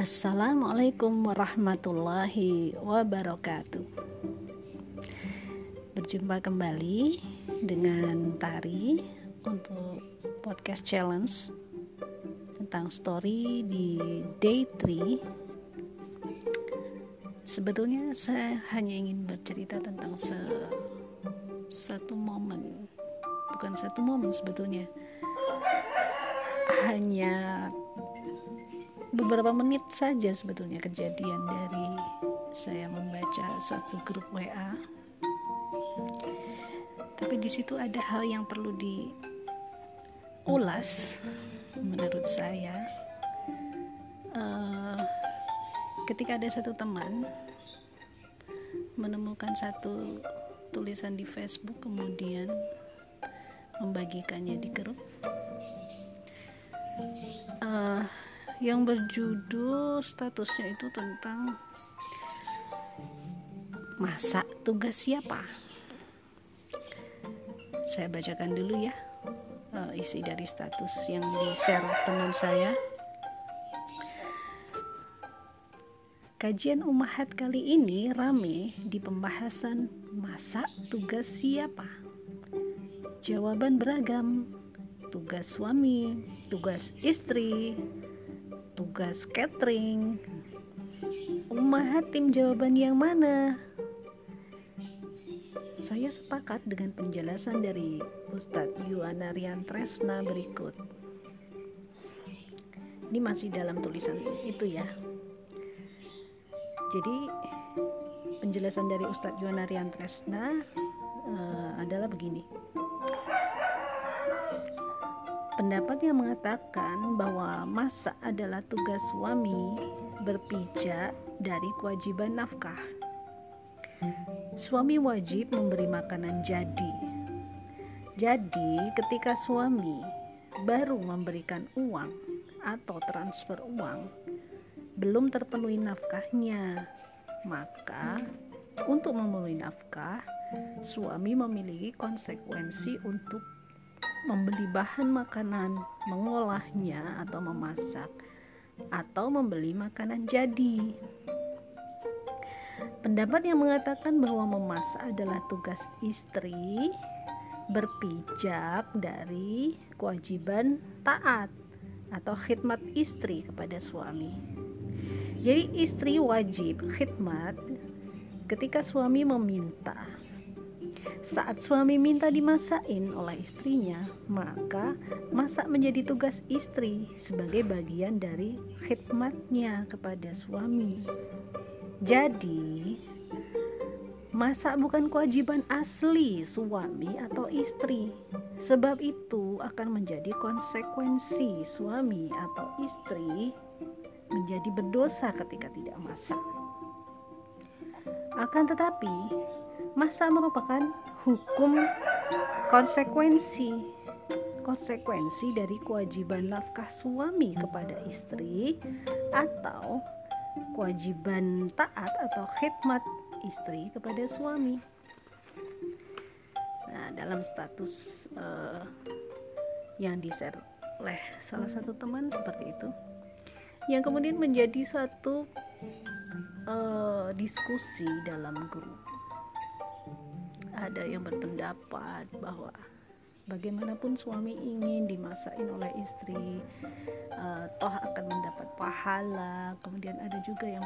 Assalamualaikum warahmatullahi wabarakatuh. Berjumpa kembali dengan Tari untuk podcast challenge tentang story di day 3. Sebetulnya saya hanya ingin bercerita tentang se satu momen, bukan satu momen sebetulnya. Hanya beberapa menit saja sebetulnya kejadian dari saya membaca satu grup WA. Tapi di situ ada hal yang perlu diulas menurut saya. Uh, ketika ada satu teman menemukan satu tulisan di Facebook kemudian membagikannya di grup. Uh, yang berjudul statusnya itu tentang masa tugas siapa saya bacakan dulu ya uh, isi dari status yang di share teman saya Kajian Umahat kali ini rame di pembahasan masa tugas siapa. Jawaban beragam, tugas suami, tugas istri, tugas catering Umahat tim jawaban yang mana? Saya sepakat dengan penjelasan dari Ustadz Yuana Rian Tresna berikut. Ini masih dalam tulisan itu ya. Jadi penjelasan dari Ustadz Yuana Rian Tresna uh, adalah begini. Pendapat yang mengatakan bahwa masak adalah tugas suami berpijak dari kewajiban nafkah. Suami wajib memberi makanan jadi. Jadi, ketika suami baru memberikan uang atau transfer uang, belum terpenuhi nafkahnya, maka untuk memenuhi nafkah, suami memiliki konsekuensi untuk membeli bahan makanan, mengolahnya atau memasak, atau membeli makanan jadi. Pendapat yang mengatakan bahwa memasak adalah tugas istri berpijak dari kewajiban taat atau khidmat istri kepada suami. Jadi istri wajib khidmat ketika suami meminta saat suami minta dimasakin oleh istrinya, maka masak menjadi tugas istri sebagai bagian dari khidmatnya kepada suami. Jadi, masak bukan kewajiban asli suami atau istri. Sebab itu akan menjadi konsekuensi suami atau istri menjadi berdosa ketika tidak masak. Akan tetapi, masa merupakan hukum konsekuensi konsekuensi dari kewajiban nafkah suami kepada istri atau kewajiban taat atau khidmat istri kepada suami. Nah, dalam status uh, yang di-share oleh salah satu teman seperti itu, yang kemudian menjadi satu uh, diskusi dalam grup ada yang berpendapat bahwa bagaimanapun suami ingin dimasakin oleh istri uh, toh akan mendapat pahala. Kemudian ada juga yang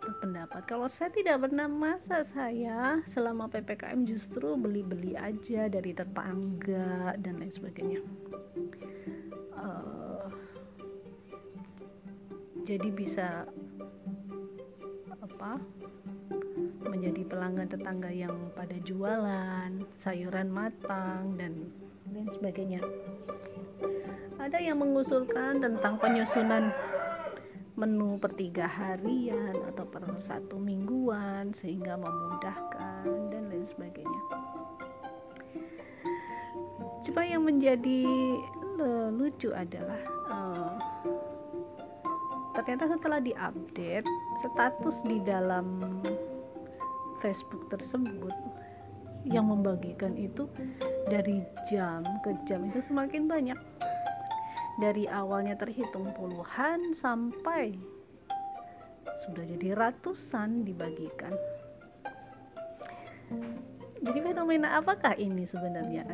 berpendapat kalau saya tidak pernah masak saya selama ppkm justru beli-beli aja dari tetangga dan lain sebagainya. Uh, jadi bisa apa menjadi pelanggan tetangga yang pada jualan sayuran matang dan lain sebagainya. Ada yang mengusulkan tentang penyusunan menu per tiga harian atau per satu mingguan sehingga memudahkan dan lain sebagainya. Coba yang menjadi lucu adalah uh, ternyata setelah diupdate status di dalam Facebook tersebut yang membagikan itu dari jam ke jam itu semakin banyak. Dari awalnya terhitung puluhan sampai sudah jadi ratusan dibagikan. Jadi fenomena apakah ini sebenarnya?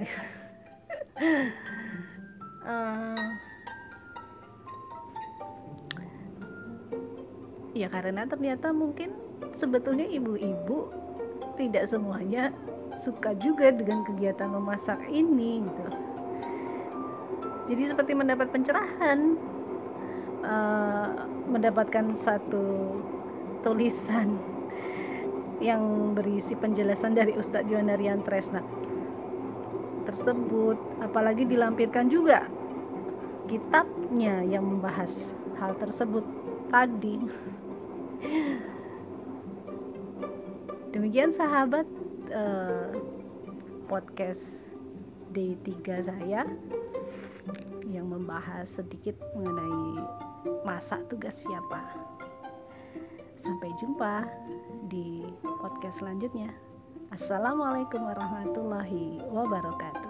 Uh, ya karena ternyata mungkin sebetulnya ibu-ibu tidak semuanya suka juga dengan kegiatan memasak ini gitu. Jadi seperti mendapat pencerahan uh, mendapatkan satu tulisan yang berisi penjelasan dari Ustadz Yonarian Tresna tersebut apalagi dilampirkan juga kitabnya yang membahas hal tersebut tadi demikian sahabat uh, podcast D3 saya yang membahas sedikit mengenai masa tugas siapa. Sampai jumpa di podcast selanjutnya. Assalamualaikum warahmatullahi wabarakatuh.